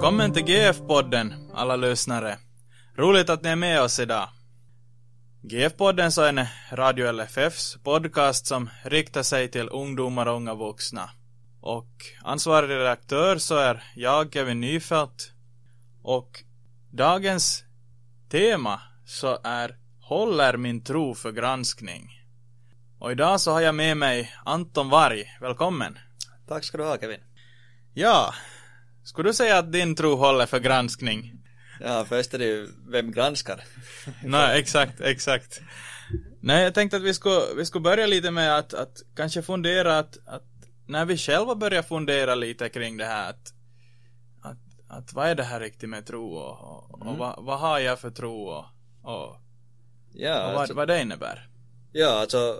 Välkommen till GF-podden, alla lyssnare. Roligt att ni är med oss idag. GF-podden så är en Radio LFFs podcast som riktar sig till ungdomar och unga vuxna. Och ansvarig redaktör så är jag, Kevin Nyfelt. Och dagens tema så är Håller min tro för granskning? Och idag så har jag med mig Anton Varg, välkommen. Tack ska du ha Kevin. Ja, skulle du säga att din tro håller för granskning? Ja, först är det ju, vem granskar? Nej, exakt, exakt. Nej, jag tänkte att vi skulle, vi skulle börja lite med att, att kanske fundera att, att när vi själva börjar fundera lite kring det här att, att, att vad är det här riktigt med tro och, och, Mm. och vad, vad har jag för tro och, och, Ja, och vad, alltså, vad det innebär? ja, alltså,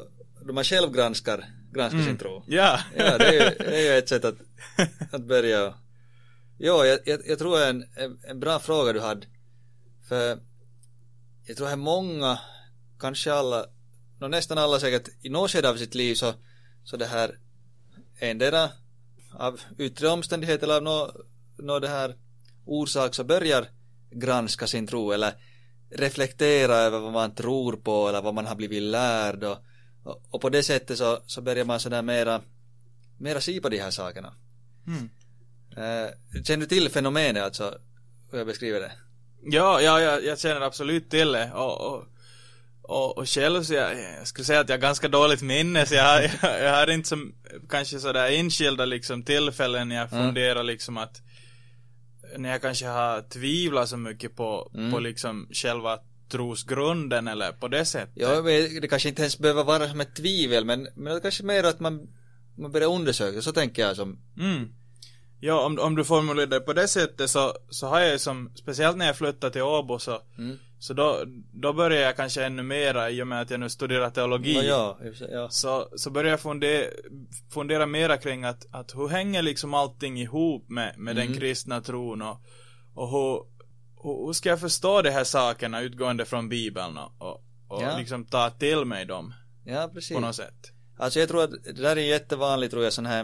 då man själv granskar, granskar Mm. sin tro. Ja. Ja, det är ju, det är ju ett sätt att, att börja. Jo, jag, jag, jag tror en, en, en bra fråga du hade. För jag tror att många, kanske alla, no, nästan alla säkert i något skede av sitt liv så, så det här endera av yttre omständigheter eller av någon no, det här orsak så börjar granska sin tro eller reflektera över vad man tror på eller vad man har blivit lärd och, och, och på det sättet så, så börjar man sådär mera mera se på de här sakerna. Mm. Eh, känner du till fenomenet alltså, hur jag beskriver det? Ja, ja, jag, jag känner absolut till det och, och, och, och själv så jag, jag skulle säga att jag har ganska dåligt minne så jag, har- jag, jag har inte som kanske sådär enskilda liksom tillfällen när jag Mm. funderar liksom att när jag kanske har tvivlat så mycket på, Mm. på liksom själva trosgrunden eller på det sättet. Ja, det kanske inte ens behöver vara som ett tvivel men, men det kanske mer att man, man börjar undersöka, så tänker jag som Mm. Ja, om, om du formulerar det på det sättet så, så har jag ju som, speciellt när jag flyttade till Åbo så, mm. så då, då började jag kanske ännu mera i och med att jag nu studerar teologi. Ja, ja. Så, så började jag fundera, fundera mera kring att, att hur hänger liksom allting ihop med, med den Mm. kristna tron och, och hur, hur, ska jag förstå de här sakerna utgående från bibeln och, och, och Ja. liksom ta till mig dem ja, precis. på något sätt. Alltså jag tror att det där är jättevanligt tror jag sån här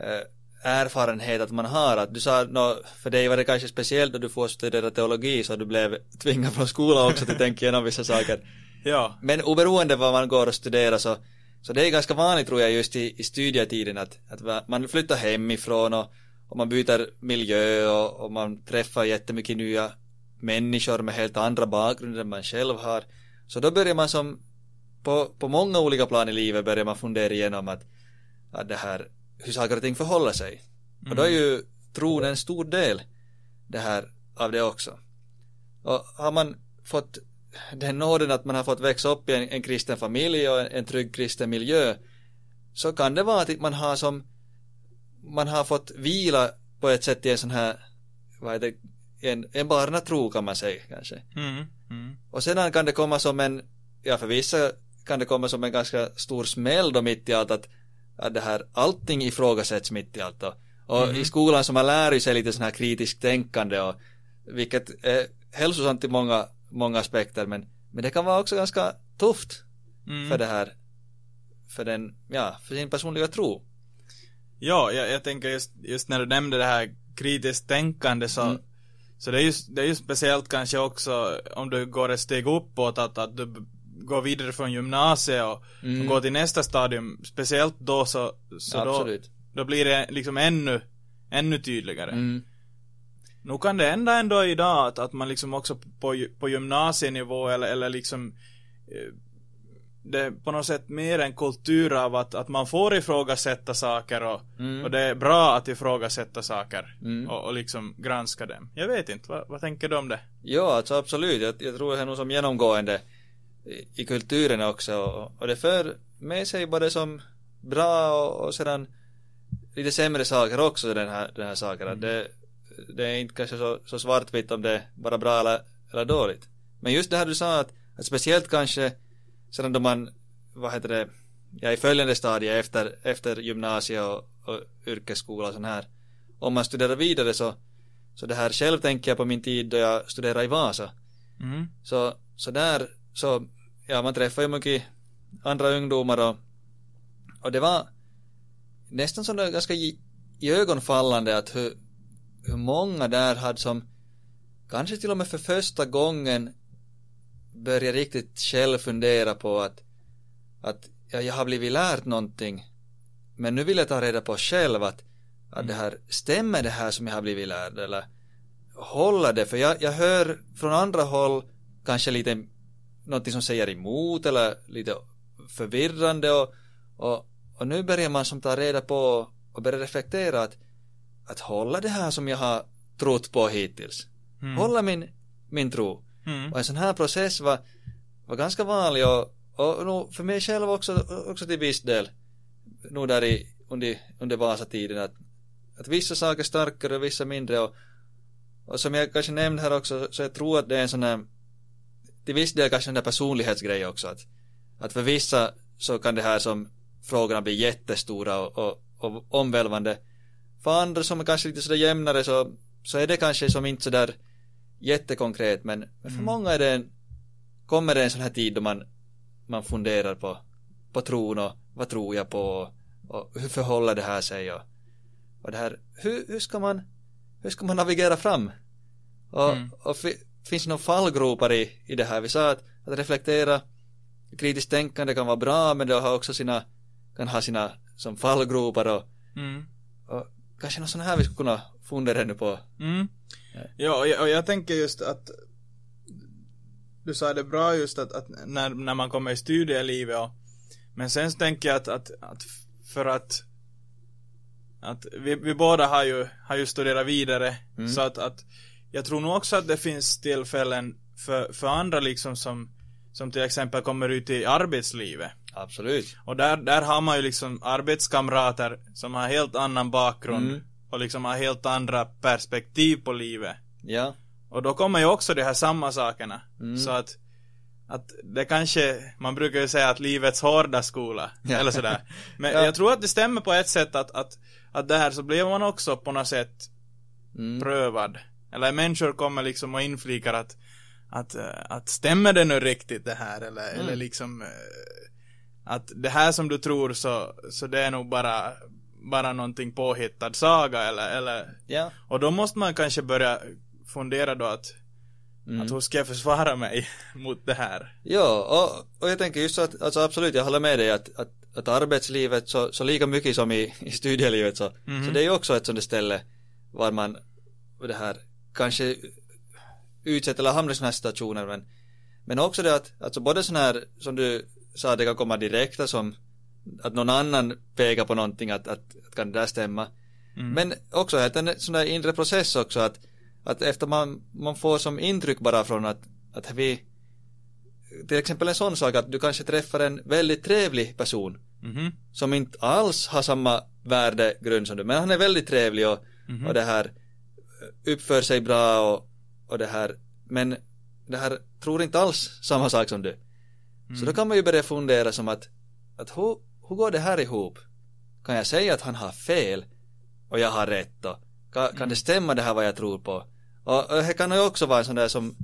eh, erfarenhet att man har att du sa, no, för dig var det kanske speciellt då du får studera teologi så du blev tvingad från skolan också till att tänka igenom vissa saker. Ja. Men oberoende vad man går och studerar så, så det är ganska vanligt tror jag just i, i studietiden att, att man flyttar hemifrån och, och man byter miljö och, och man träffar jättemycket nya människor med helt andra bakgrunder än man själv har. Så då börjar man som på, på många olika plan i livet börjar man fundera igenom att, att det här, hur saker och ting förhåller sig. Och då är ju tron en stor del det här, av det också. Och har man fått den nåden att man har fått växa upp i en, en kristen familj och en, en trygg kristen miljö så kan det vara att man har som man har fått vila på ett sätt i en sån här vad är det, en, en barnatro kan man säga kanske. Mm. Mm. Och sedan kan det komma som en, ja för vissa kan det komma som en ganska stor smäll då mitt i allt att, att det här allting ifrågasätts mitt i allt då. Och Mhm. i skolan så man lär sig lite sån här kritiskt tänkande och vilket är hälsosamt i många, många aspekter men, men det kan vara också ganska tufft Mm. för det här för den, ja, för sin personliga tro. Ja, jag, jag tänker just, just när du nämnde det här kritiskt tänkande så Mm. Så det är ju, det är ju speciellt kanske också om du går ett steg uppåt att, att du går vidare från gymnasiet och, Mm. och går till nästa stadium Speciellt då så, så då, Absolut. då blir det liksom ännu, ännu tydligare Mm. Nu kan det hända ändå idag att, att man liksom också på, på gymnasienivå eller, eller liksom eh, det är på något sätt mer en kultur av att, att man får ifrågasätta saker och, Mm. och det är bra att ifrågasätta saker Mm. och, och liksom granska dem. Jag vet inte, vad, vad tänker du om det? Ja, alltså absolut. Jag, jag tror det är nog som genomgående i, kulturen också. Och, och det för med sig både som bra och, och sedan lite sämre saker också, den här, den här saken. Mm. Det, det är inte kanske så, så svartvitt om det är bara bra eller, eller dåligt. Men just det här du sa att, att speciellt kanske sedan då man, vad heter det, ja i följande stadie efter, efter gymnasiet och, och yrkesskola och sån här. Om man studerar vidare så, så det här själv tänker jag på min tid då jag studerade i Vasa. Mm. Så, så där, så, ja man träffar ju mycket andra ungdomar och, och det var nästan sådär ganska i, i ögonfallande att hur, hur många där hade som kanske till och med för första gången börjat riktigt själv fundera på att att ja, jag har blivit lärt någonting. Men nu vill jag ta reda på själv att, att det här stämmer det här som jag har blivit lärd eller håller det? För jag, jag hör från andra håll kanske lite någonting som säger emot eller lite förvirrande och, och, och nu börjar man som ta reda på och börja reflektera att, att hålla det här som jag har trott på hittills. Mm. Hålla min, min tro. Mm. Och en sån här process var, var ganska vanlig och, och för mig själv också, också till viss del nog där i, under, under Vasatiden att, att vissa saker är starkare och vissa mindre och, och som jag kanske nämnde här också så jag tror att det är en sån här till viss del kanske en där personlighetsgrej också att, att för vissa så kan det här som frågorna bli jättestora och, och, och omvälvande för andra som är kanske lite sådär jämnare så, så är det kanske som inte sådär jättekonkret men, men för Mm. många är det en, kommer det en sån här tid då man, man funderar på, på tron och vad tror jag på och, hur förhåller det här sig och, och det här, hur, hur ska man hur ska man navigera fram? Och, Mm. och finns några fallgropar i, i det här? Vi sa att, att reflektera kritiskt tänkande kan vara bra men det har också sina kan ha sina som fallgropar och, Mm. och kanske något sånt här vi skulle kunna fundera nu på. Mm. Ja, och jag, och jag tänker just att du sa det bra just att, att när, när man kommer i studielivet och men sen tänker jag att, att, att för att att vi, vi båda har ju, har ju studerat vidare Mm. så att, att jag tror nog också att det finns tillfällen för, för andra liksom som som till exempel kommer ut i arbetslivet Absolut. och där, där har man ju liksom arbetskamrater som har helt annan bakgrund Mm. och liksom har helt andra perspektiv på livet. Ja. Och då kommer ju också de här samma sakerna. Mm. Så att, att det kanske, man brukar ju säga att livets hårda skola, Ja. eller sådär. Men Ja. jag tror att det stämmer på ett sätt att, att, att där så blir man också på något sätt Mm. prövad. Eller människor kommer liksom och inflikar att, att, eh, att stämmer det nu riktigt det här eller, Mm. eller liksom eh, att det här som du tror så, så det är nog bara, bara någonting påhittad saga eller, eller Ja. och då måste man kanske börja fundera då att, Mm. att hur ska jag försvara mig mot det här? Ja, och, och jag tänker just så att, alltså absolut, jag håller med dig att, att, att arbetslivet så, så lika mycket som i, i studielivet så, Mhm. så det är ju också ett sånt ställe var man det här kanske utsätter eller hamnar i sådana här situationer men, men också det att, alltså både sån här som du sa, det kan komma direkta som att någon annan pekar på någonting att, att, att kan det där stämma Mm. men också att en sån där inre process också att, att efter man, man får som intryck bara från att, att vi till exempel en sån sak att du kanske träffar en väldigt trevlig person Mhm. som inte alls har samma värdegrund som du men han är väldigt trevlig och, Mhm. och det här uppför sig bra och, och det här. Men det här tror inte alls samma sak som du. Så Mm. då kan man ju börja fundera som att, att hur, hur går det här ihop? Kan jag säga att han har fel och jag har rätt då kan, kan det stämma det här vad jag tror på? Och, och det kan ju också vara en sån där som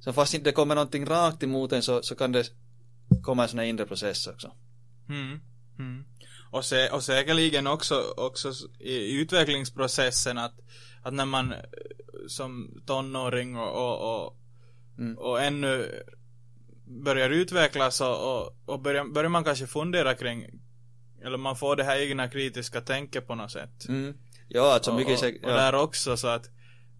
som fast inte kommer någonting rakt emot en så, så kan det komma en sån här inre process också. Mm. Och, se, och säkerligen också, också i utvecklingsprocessen att, att när man eh, som tonåring och, och, och, Mm. och ännu börjar utvecklas och, och, och börjar, börjar man kanske fundera kring eller man får det här egna kritiska tänket på något sätt. mm. ja alltså och, mycket och, säkert och ja. där också så att,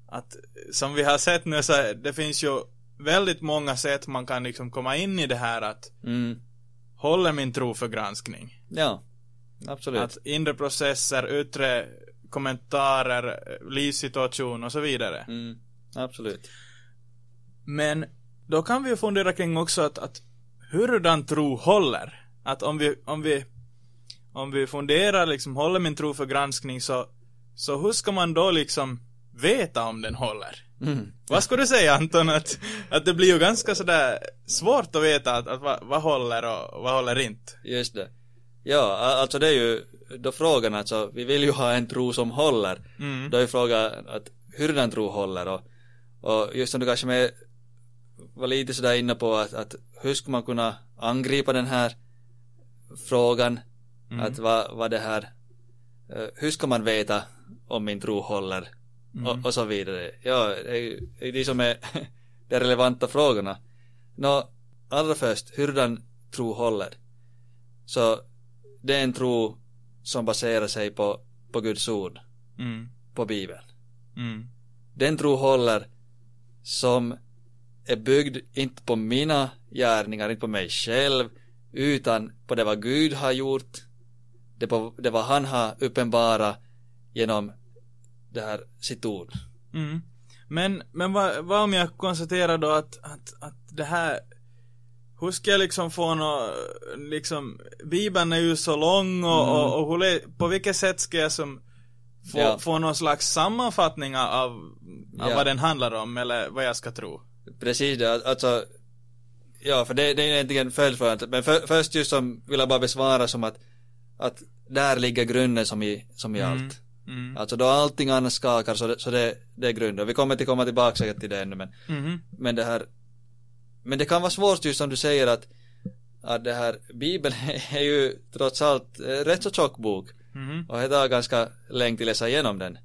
att som vi har sett nu så det finns ju väldigt många sätt man kan liksom komma in i det här att Mm. håller min tro för granskning. ja absolut Att inre processer, yttre kommentarer, livssituation och så vidare. mm. absolut Men då kan vi ju fundera kring också att, att hurdan tro håller. Att om vi, om vi, om vi funderar liksom, håller min tro för granskning så, så hur ska man då liksom veta om den håller? mm. Vad skulle du säga Anton? Att, att det blir ju ganska sådär svårt att veta att, att vad, vad håller och vad håller inte. Just det. Ja, alltså det är ju då frågan alltså, vi vill ju ha en tro som håller. Mm. Då är frågan att hur den tro håller och, och just som du kanske med var lite sådär inne på att, att hur ska man kunna angripa den här frågan Mm. att vad, vad det här eh, hur ska man veta om min tro håller mm. och, och, så vidare. Ja, det är det som är de relevanta frågorna. Nå, allra först, hurdan tro håller? Så det är en tro som baserar sig på, på Guds ord, mm. på Bibeln. Mm. Den tro håller som är byggd inte på mina gärningar, inte på mig själv, utan på det vad Gud har gjort, det, på, det vad han har uppenbara genom det här sitt ord. Mm. Men, men vad, vad om jag konstaterar då att, att, att det här hur ska jag liksom få nå, liksom, Bibeln är ju så lång och, mm. och, och hur, på vilket sätt ska jag som få, ja. få någon slags sammanfattning av, av ja. vad den handlar om eller vad jag ska tro? Precis det, alltså Ja, för det, det är egentligen följdfrågan, men för, först just som vill jag bara besvara som att att där ligger grunden som i, som i mm. allt. Mm. Alltså då allting annat skakar så det, så det, det är grunden. Vi kommer till komma tillbaka till det ännu men, mm. men det här men det kan vara svårt just som du säger att att det här bibeln är ju trots allt rätt så tjock bok mm. och det tar ganska länge till läsa igenom den.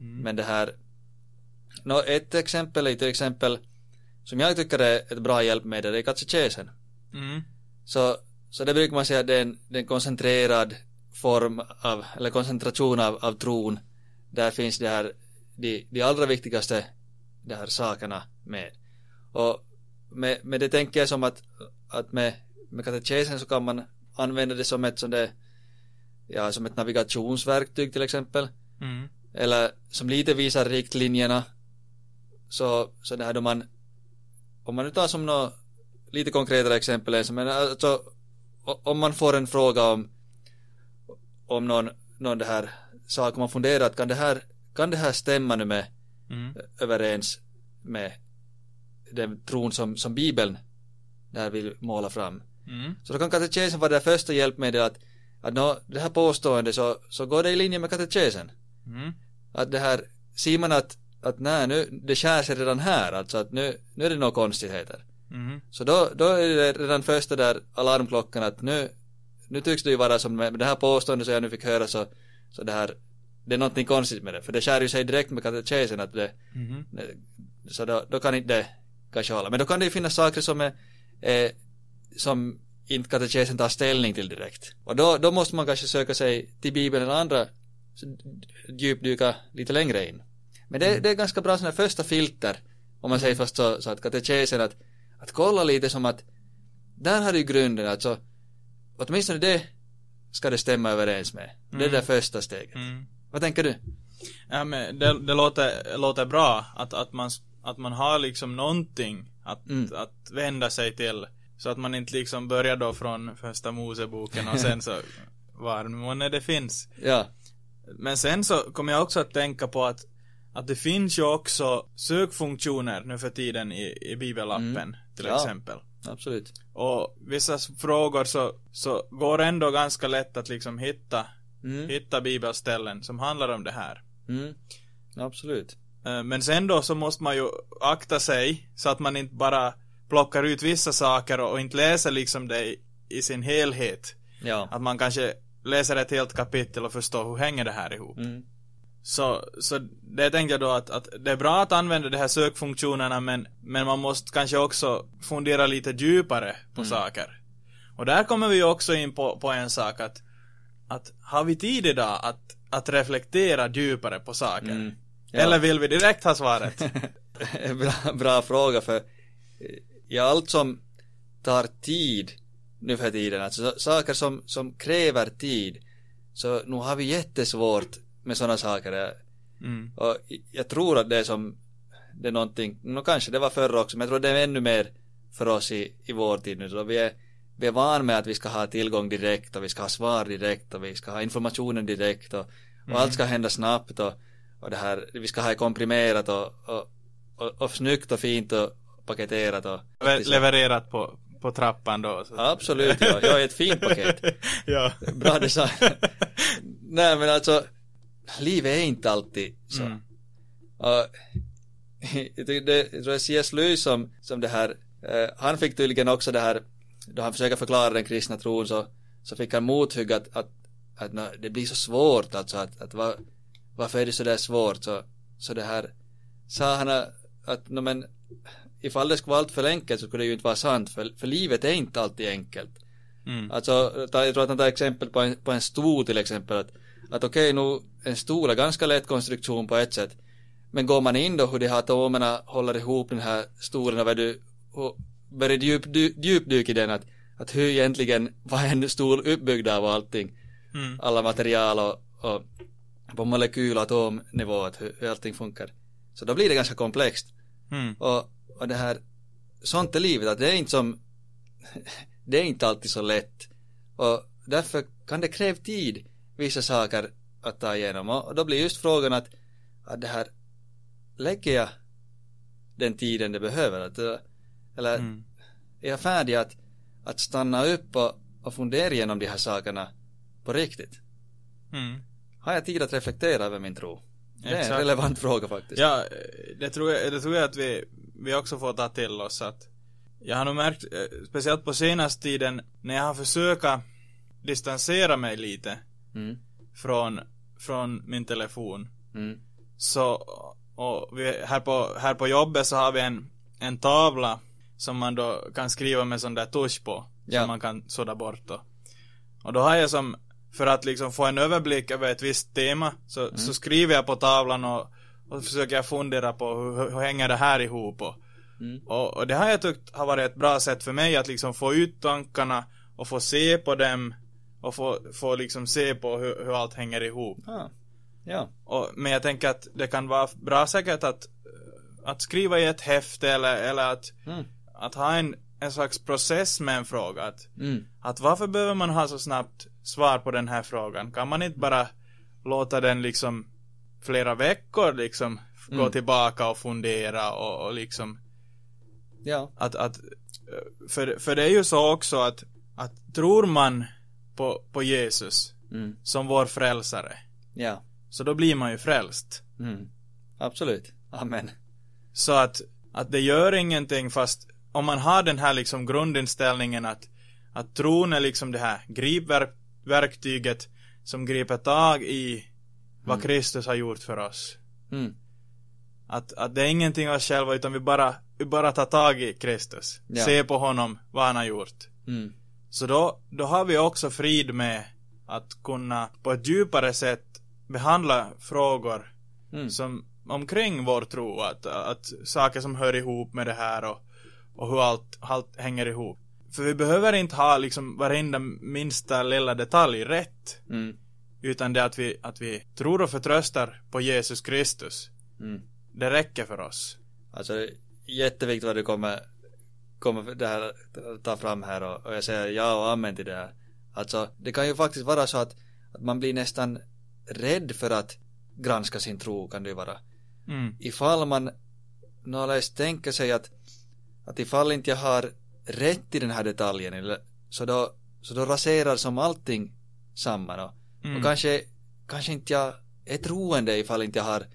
Mm. Men det här Nå, ett exempel är till exempel som jag tycker är ett bra hjälpmedel är katekesen. Mm. Så, så det brukar man säga att det är en, det är en koncentrerad form av, eller koncentration av, av tron. Där finns det här, de, de allra viktigaste de här sakerna med. Och med, med det tänker jag som att, att med, med katekesen så kan man använda det som ett sånt där, ja, som ett navigationsverktyg till exempel. Mm. Eller som lite visar riktlinjerna. Så, så det här då man om man nu tar som något lite konkretare exempel men alltså om man får en fråga om om någon, någon det här sak man funderar att kan det här kan det här stämma nu med mm. överens med den tron som, som bibeln där vill måla fram mm. så då kan katekesen vara det första hjälpmedlet att att nå, det här påståendet så, så går det i linje med katekesen mm. att det här ser man att att nej nu, det skär sig redan här alltså att nu, nu är det några konstigheter. Mm. Så då, då är det redan första där alarmklockan att nu, nu tycks det ju vara som med det här påståendet som jag nu fick höra så, så det här, det är någonting konstigt med det, för det skär ju sig direkt med katekesen att det, mm. så då, då kan inte det kanske hålla. Men då kan det ju finnas saker som är, är som inte katekesen tar ställning till direkt. Och då, då måste man kanske söka sig till Bibeln eller andra djupdyka lite längre in. Men det, mm. det är ganska bra sådana första filter, om man säger först så, så att katekesen att, att kolla lite som att där har du grunden, alltså åtminstone det ska det stämma överens med. Det är det Mm. första steget. Mm. Vad tänker du? Ja men det, det låter, låter bra att, att man, att man har liksom någonting att, Mm. att vända sig till. Så att man inte liksom börjar då från första Moseboken och sen så var månne det finns. Ja. Men sen så kommer jag också att tänka på att att det finns ju också sökfunktioner nu för tiden i, i bibelappen Mm. till Ja. exempel. Absolut. Och vissa frågor så, så går det ändå ganska lätt att liksom hitta, Mm. hitta bibelställen som handlar om det här. Mm. Absolut. Eh, Men sen då så måste man ju akta sig så att man inte bara plockar ut vissa saker och, inte läser liksom det i, i sin helhet. Ja. Att man kanske läser ett helt kapitel och förstår hur hänger det här ihop. Mm. Så, så det tänkte jag då att, att det är bra att använda de här sökfunktionerna men, men man måste kanske också fundera lite djupare på Mm. saker. Och där kommer vi också in på, på en sak att, att har vi tid idag att, att reflektera djupare på saker? Mm. Ja. Eller vill vi direkt ha svaret? bra, bra fråga för eh, i allt som tar tid nu för tiden, alltså så- saker som, som kräver tid, så nu har vi jättesvårt med sådana saker. Mm. Och jag tror att det är som, det är någonting, no, kanske det var förr också, men jag tror det är ännu mer för oss i, i vår tid nu. Så vi är, vi är van med att vi ska ha tillgång direkt och vi ska ha svar direkt och vi ska ha informationen direkt och, och Mm. allt ska hända snabbt och, och det här, vi ska ha det komprimerat och, och, och, och snyggt och fint och paketerat och Le- levererat på, på trappan då. Så. Absolut, ja. Jag är ett fint paket. ja. Bra design. Nej men alltså, livet är inte alltid så. Mm. Och, tycker det, jag tror det C.S. Lewis som, som det här, eh, han fick tydligen också det här, då han försöker förklara den kristna tron så, så fick han mothugg att, att, att nå, det blir så svårt alltså att, att var, varför är det så där svårt så, så det här sa han att, no, men ifall det skulle vara allt för enkelt så skulle det ju inte vara sant för, för livet är inte alltid enkelt. Mm. Alltså, jag tror att han tar exempel på en, på en stol till exempel att, att okej okay, nu en stol är ganska lätt konstruktion på ett sätt men går man in då hur de här atomerna håller ihop den här stolen och, du, och börjar djup, djupdyka i den att, att hur egentligen var en stol uppbyggd av allting mm. alla material och, och på molekyl atomnivå att hur, hur allting funkar så då blir det ganska komplext mm. och, och det här sånt är livet att det är inte som det är inte alltid så lätt och därför kan det kräva tid vissa saker att ta igenom och då blir just frågan att, att det här lägger jag den tiden det behöver att, eller mm. är jag färdig att, att stanna upp och, och fundera igenom de här sakerna på riktigt mm. Har jag tid att reflektera över min tro det är Exakt. en relevant fråga faktiskt ja det tror jag, det tror jag att vi vi också får ta till oss att jag har nog märkt, eh, speciellt på senaste tiden, när jag har försökt distansera mig lite mm. från, från min telefon. Mm. Så, och vi, här, på, här på jobbet så har vi en, en tavla som man då kan skriva med sån där tusch på. Ja. Som man kan sudda bort då. Och då har jag som, för att liksom få en överblick över ett visst tema, så, mm. så skriver jag på tavlan och och försöker jag fundera på hur, hur hänger det här ihop och, mm. och, och, det har jag tyckt har varit ett bra sätt för mig att liksom få ut tankarna och få se på dem och få, få liksom se på hur, hur allt hänger ihop. Ah. Ja. Och, men jag tänker att det kan vara bra säkert att, att skriva i ett häfte eller, eller att, mm. att ha en, en slags process med en fråga. Att, mm. att varför behöver man ha så snabbt svar på den här frågan? Kan man inte bara låta den liksom flera veckor liksom mm. gå tillbaka och fundera och, och liksom Ja. Att, att för, för det är ju så också att, att tror man på, på Jesus mm. som vår frälsare Ja. Så då blir man ju frälst. Mm. Absolut. Amen. Så att, att det gör ingenting fast om man har den här liksom grundinställningen att, att tron är liksom det här gripverktyget som griper tag i vad mm. Kristus har gjort för oss. Mm. Att, att det är ingenting av oss själva utan vi bara, vi bara tar tag i Kristus. Ja. Se på honom, vad han har gjort. Mm. Så då, då har vi också frid med att kunna på ett djupare sätt behandla frågor mm. som omkring vår tro. Att, att saker som hör ihop med det här och, och hur allt, allt hänger ihop. För vi behöver inte ha liksom varenda minsta lilla detalj rätt. Mm. Utan det att vi, att vi tror och förtröstar på Jesus Kristus. Mm. Det räcker för oss. Alltså jätteviktigt vad du kommer, kommer det här, ta fram här och, och jag säger ja och amen till det här. Alltså det kan ju faktiskt vara så att, att man blir nästan rädd för att granska sin tro kan det ju vara. Mm. Ifall man någonstans tänker sig att, att ifall inte jag har rätt i den här detaljen eller, så då, så då raserar som allting samman och Mm. Och kanske, kanske inte jag är troende ifall inte jag har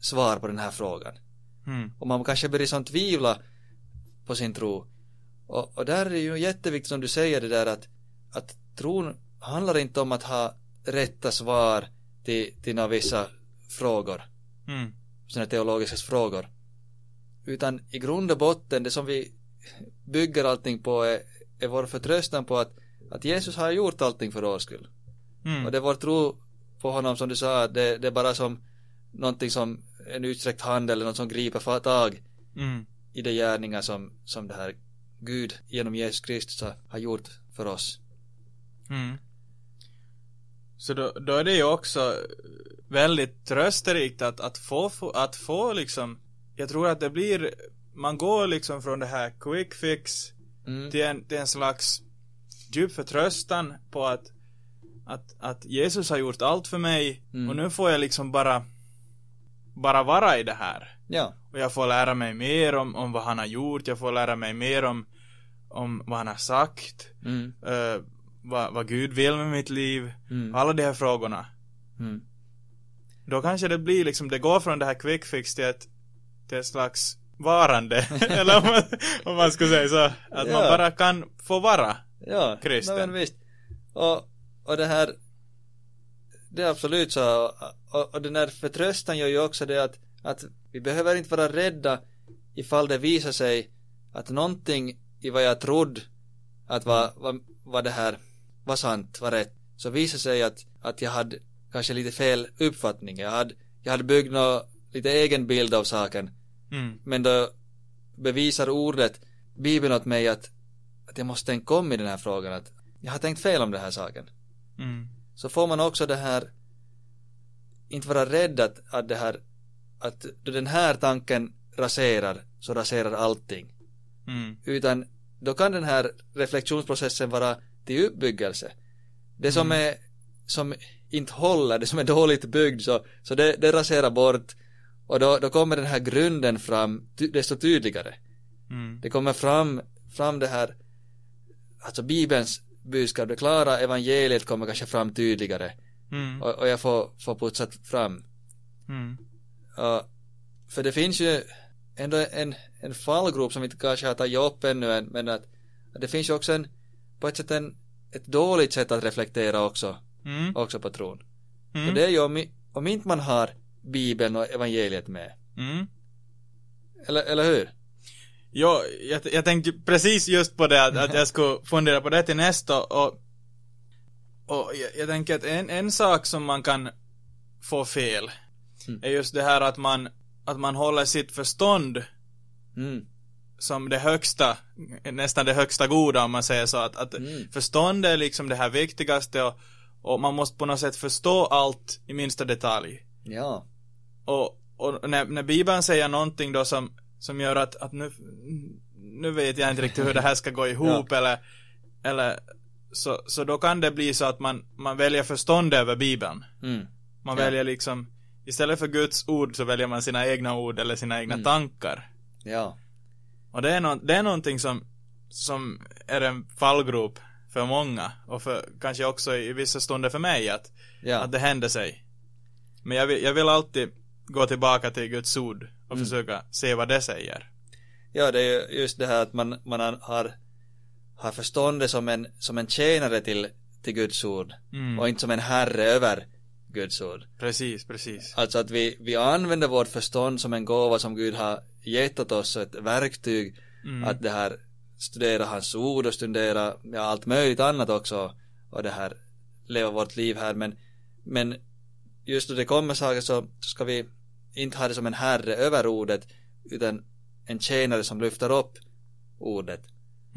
svar på den här frågan. Mm. Och man kanske börjar som tvivla på sin tro. Och, och där är det ju jätteviktigt som du säger det där att, att tron handlar inte om att ha rätta svar till, till några vissa frågor. Mm. Sådana teologiska frågor. Utan i grund och botten, det som vi bygger allting på är, är vår förtröstan på att, att Jesus har gjort allting för vår skull. Mm. Och det är vår tro på honom som du sa, det, det är bara som någonting som en utsträckt hand eller något som griper tag mm. i de gärningar som, som det här Gud genom Jesus Kristus har, har gjort för oss. Mm. Så då, då är det ju också väldigt trösterikt att, att få, att få liksom, jag tror att det blir, man går liksom från det här quick fix mm. till, en, till en slags djup förtröstan på att att, att Jesus har gjort allt för mig mm. och nu får jag liksom bara bara vara i det här. Ja. Och jag får lära mig mer om, om vad han har gjort, jag får lära mig mer om, om vad han har sagt, mm. uh, vad, vad Gud vill med mitt liv, mm. alla de här frågorna. Mm. Då kanske det blir liksom, det går från det här quick fix till ett, till ett slags varande, eller om man, om man skulle säga så, att ja. man bara kan få vara ja, kristen. Ja, men visst. Och och det här det är absolut så och, och den här förtröstan gör ju också det att, Att vi behöver inte vara rädda ifall det visar sig att någonting i vad jag trodde att vad, vad, vad det här var sant, var rätt, så visar sig att, att jag hade kanske lite fel uppfattning. Jag hade, jag hade byggt nå lite egen bild av saken. Mm. Men då bevisar ordet, Bibeln åt mig att, att jag måste tänka om i den här frågan. Att jag har tänkt fel om den här saken. Mm. Så får man också det här, inte vara rädd att, att det här, att den här tanken raserar, så raserar allting. Mm. Utan då kan den här reflektionsprocessen vara till uppbyggelse. Det som Mm. är, som inte håller, det som är dåligt byggd, så, så det, det raserar bort och då, då kommer den här grunden fram ty, desto tydligare. Mm. Det kommer fram, fram det här, alltså Bibelns budskap, det klara evangeliet kommer kanske fram tydligare Mm. och, och jag får, får putsat fram. Mm. Ja, för det finns ju ändå en, en fallgrop som vi inte kanske har tagit upp ännu än, men att, att det finns ju också en, på ett sätt en, ett dåligt sätt att reflektera också, Mm. också på tron. Mm. Och det är ju om, om inte man har Bibeln och evangeliet med. Mm. Eller, eller hur? Jo, jag, jag tänkte precis just på det att, att jag skulle fundera på det till nästa och, och jag, jag tänker att en, en sak som man kan få fel Mm. är just det här att man, att man håller sitt förstånd Mm. som det högsta, nästan det högsta goda om man säger så att, att Mm. förstånd är liksom det här viktigaste och, och man måste på något sätt förstå allt i minsta detalj. Ja. Och, och när, när Bibeln säger någonting då som, som gör att, att nu, nu vet jag inte riktigt hur det här ska gå ihop eller, eller så, så då kan det bli så att man, man väljer förstånd över Bibeln. Mm. Man Ja. väljer liksom, istället för Guds ord så väljer man sina egna ord eller sina egna Mm. tankar. Ja. Och det är, nå det är någonting som, som är en fallgrop för många och för, kanske också i vissa stunder för mig att, Ja. att det händer sig. Men jag vill, jag vill alltid gå tillbaka till Guds ord och Mm. försöka se vad det säger. Ja, det är ju just det här att man, man har, har förståndet som en, som en tjänare till, till Guds ord Mm. och inte som en herre över Guds ord. Precis, precis. Alltså att vi, vi använder vårt förstånd som en gåva som Gud har gett åt oss, ett verktyg Mm. att det här studera hans ord och studera ja, allt möjligt annat också och det här leva vårt liv här men men just då det kommer saker så ska vi inte ha det som en herre över ordet utan en tjänare som lyfter upp ordet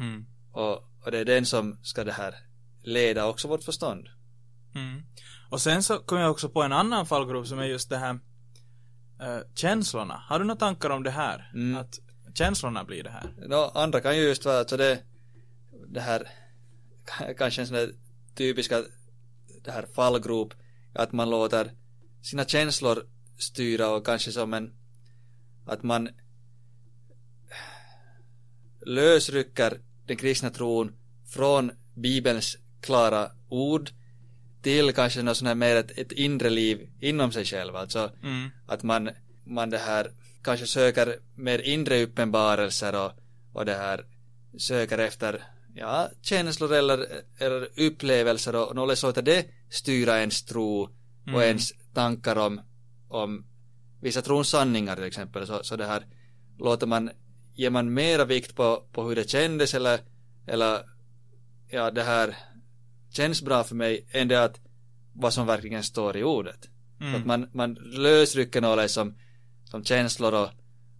Mm. och, och det är den som ska det här leda också vårt förstånd Mm. Och sen så kom jag också på en annan fallgrop som är just det här eh, känslorna. Har du några tankar om det här? Mm. Att känslorna blir det här? Nå, andra kan ju just vara alltså det det här kanske en sån där typiska det här fallgrop att man låter sina känslor styra och kanske som en att man lösrycker den kristna tron från bibelns klara ord till kanske något sånt här mer ett, ett inre liv inom sig själv alltså Mm. att man, man det här kanske söker mer inre uppenbarelser och, och det här söker efter ja, känslor eller, eller upplevelser och något låter det styra ens tro och Mm. ens tankar om, om vissa trons sanningar till exempel så, så det här låter man ger man mera vikt på, på hur det kändes eller eller ja det här känns bra för mig än det att vad som verkligen står i ordet Mm. att man, man lösrycker något som, som känslor och,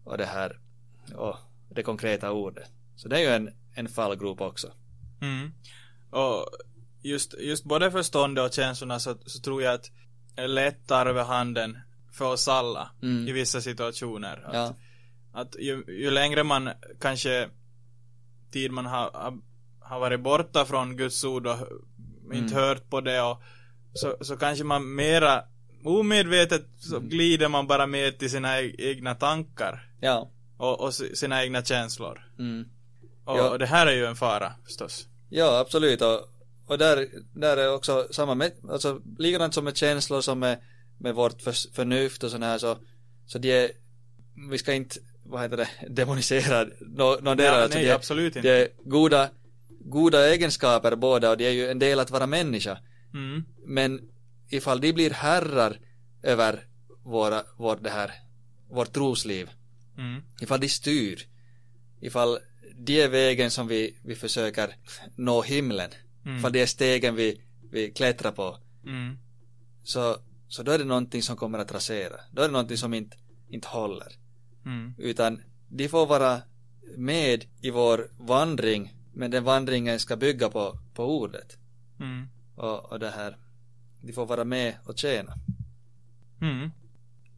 och det här och det konkreta ordet. Så det är ju en, en fallgrop också. Mm. Och just, just både förståndet och känslorna så, så tror jag att är lätt tar över handen för oss alla Mm. i vissa situationer. Att, Ja. att ju, ju längre man kanske tid man har, har, har varit borta från Guds ord och inte Mm. hört på det och så, så kanske man mera omedvetet så Mm. glider man bara med till sina e- egna tankar Ja. och, och si- sina egna känslor. Mm. Och, Ja. och det här är ju en fara förstås. Ja, absolut. Och, och där, där är också samma med, alltså likadant som med känslor som med, med vårt för, förnuft och sånt här så, så de är, vi ska inte, vad heter det, demonisera någon no, Ja, alltså nej, de, absolut inte. de är goda, goda egenskaper båda och de är ju en del att vara människa. Mm. Men ifall de blir herrar över våra, vår det här vårt trosliv, Mm. ifall de styr, ifall de är vägen som vi, vi försöker nå himlen, Mm. ifall det är stegen vi, vi klättrar på, Mm. så, så då är det någonting som kommer att rasera. Då är det någonting som inte, inte håller. Mm. Utan de får vara med i vår vandring, men den vandringen ska bygga på, på ordet. Mm. Och, och det här, de får vara med och tjäna. Mm.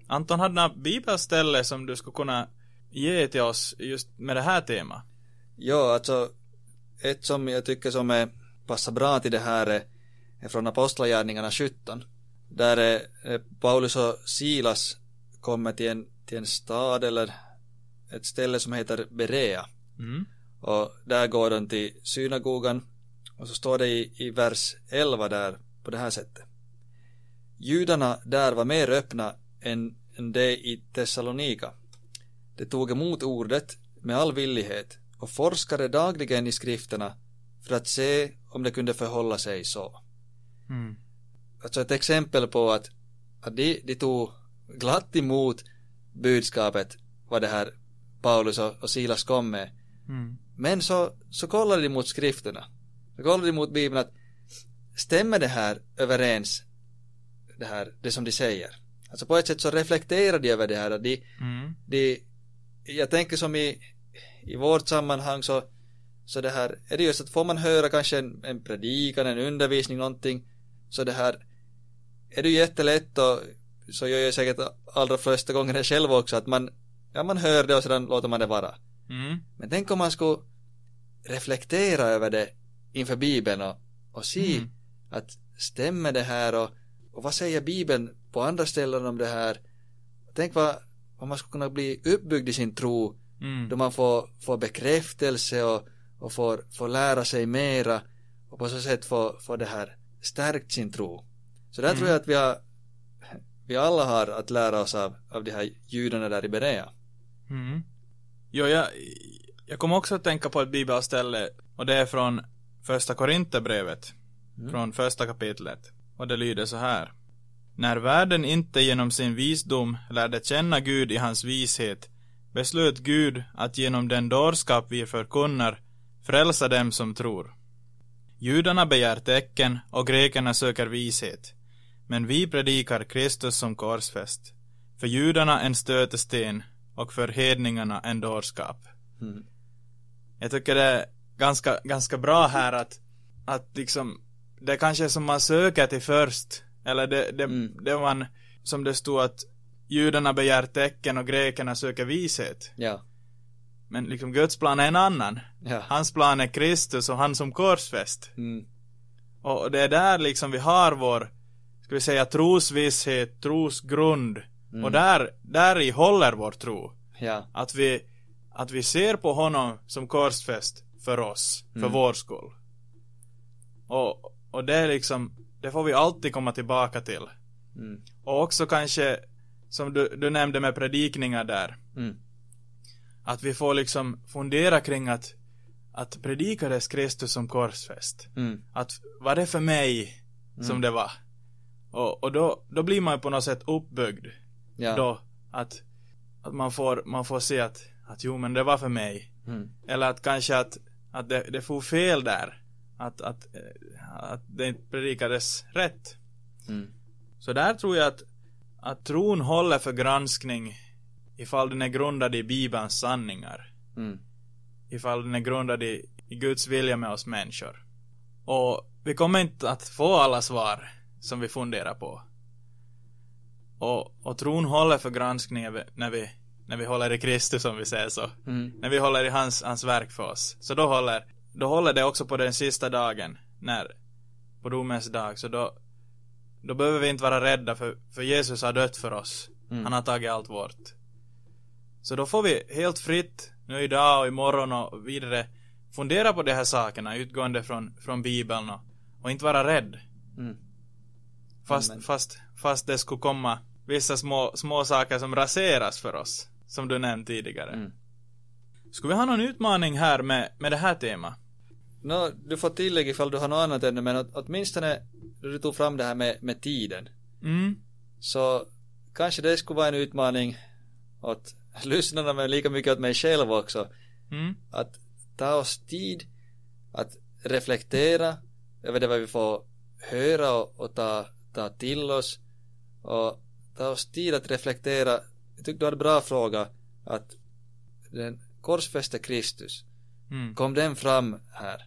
Anton, hade några bibelställe som du skulle kunna ge till oss just med det här temat? Ja, alltså ett som jag tycker som är, passar bra till det här är, är från Apostlagärningarna 17. Där är, är Paulus och Silas kommer till en, till en stad eller ett ställe som heter Berea. Mm. Och där går de till synagogan och så står det i, i vers 11 där på det här sättet. Judarna där var mer öppna än, än det i Thessalonika. De tog emot ordet med all villighet och forskade dagligen i skrifterna för att se om det kunde förhålla sig så. Mm. Alltså ett exempel på att, att de, de tog glatt emot budskapet vad det här Paulus och, och Silas kom med Mm. men så, så kollade de mot skrifterna. Så kollade de mot Bibeln att stämmer det här överens det här, det som de säger? Alltså på ett sätt så reflekterar de över det här att de, Mm. de jag tänker som i, i vårt sammanhang så, så det här är det just att får man höra kanske en, en predikan, en undervisning, någonting så det här är det ju jättelätt och så gör jag säkert allra flesta gånger det själv också att man ja man hör det och sedan låter man det vara Mm. men tänk om man skulle reflektera över det inför Bibeln och, och se Mm. att stämmer det här och, och vad säger Bibeln på andra ställen om det här. Tänk vad, vad man skulle kunna bli uppbyggd i sin tro Mm. då man får, får bekräftelse och, och får, får lära sig mera och på så sätt får, får det här stärkt sin tro. Så där Mm. tror jag att vi har vi alla har att lära oss av, av de här judarna där i Berea. Mm. Jo, jag, jag kommer också att tänka på ett bibelställe och det är från första Korinthierbrevet. Mm. Från första kapitlet. Och det lyder så här. När världen inte genom sin visdom lärde känna Gud i hans vishet beslöt Gud att genom den dårskap vi förkunnar frälsa dem som tror. Judarna begär tecken och grekerna söker vishet. Men vi predikar Kristus som korsfäst. För judarna en stötesten och för hedningarna en dårskap. Mm. Jag tycker det är ganska, ganska bra här att, att liksom, det kanske är som man söker till först. Eller det, det, Mm. det man, som det stod att judarna begär tecken och grekerna söker vishet. Ja, Men liksom Guds plan är en annan. ja. Hans plan är Kristus och han som korsfäst. Mm. Och det är där liksom vi har vår, ska vi säga trosvisshet, trosgrund. Mm. Och där, där i håller vår tro. Ja, Att vi, att vi ser på honom som korsfäst för oss, för Mm. vår skull. Och, och det är liksom, det får vi alltid komma tillbaka till. mm. Och också kanske, som du, du nämnde med predikningar där, Mm. att vi får liksom fundera kring att, att predikades Kristus som korsfäst. Mm. Att, var det för mig som Mm. det var? Och, och då, då blir man ju på något sätt uppbyggd. Ja. Då, att, att man får, man får se att, att jo men det var för mig. Mm. Eller att kanske att, att det, det får fel där. Att, att, eh, att det inte predikades rätt. Mm. Så där tror jag att, att tron håller för granskning ifall den är grundad i Bibelns sanningar. Mm. Ifall den är grundad i, i Guds vilja med oss människor. Och vi kommer inte att få alla svar som vi funderar på. Och, och tron håller för granskning när vi- när vi, håller i Kristus om vi säger så. Mm. När vi håller i hans, hans verk för oss. Så då håller, då håller det också på den sista dagen. När, på domens dag. Så då, då behöver vi inte vara rädda för, för Jesus har dött för oss. Mm. Han har tagit allt vårt. Så då får vi helt fritt, nu idag och imorgon och vidare, fundera på de här sakerna utgående från, från Bibeln och, och inte vara rädd. Mm. Fast, Amen. fast, fast det skulle komma vissa små, små saker som raseras för oss. Som du nämnde tidigare. Mm. Skulle vi ha någon utmaning här med, med det här temat? Nå, du får tillägg ifall du har något annat ännu, men åt, åtminstone du tog fram det här med, med tiden. Mm. Så kanske det skulle vara en utmaning åt lyssnarna men lika mycket åt mig själv också. Mm. Att ta oss tid att reflektera över det vad vi får höra och, och ta, ta till oss och ta oss tid att reflektera. Jag tycker du hade bra fråga att den korsfäste Kristus, Mm. kom den fram här?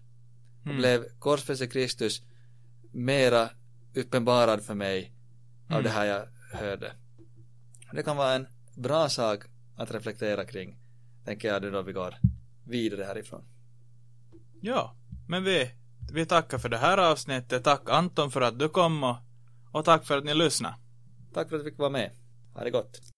Och Mm. blev korsfäste Kristus mera uppenbarad för mig av Mm. det här jag hörde. Det kan vara en bra sak att reflektera kring, tänker jag då vi går vidare härifrån. Ja, men vi, vi tackar för det här avsnittet. Tack Anton för att du kom och, och tack för att ni lyssnade. Tack för att du fick vara med. Ha det gott.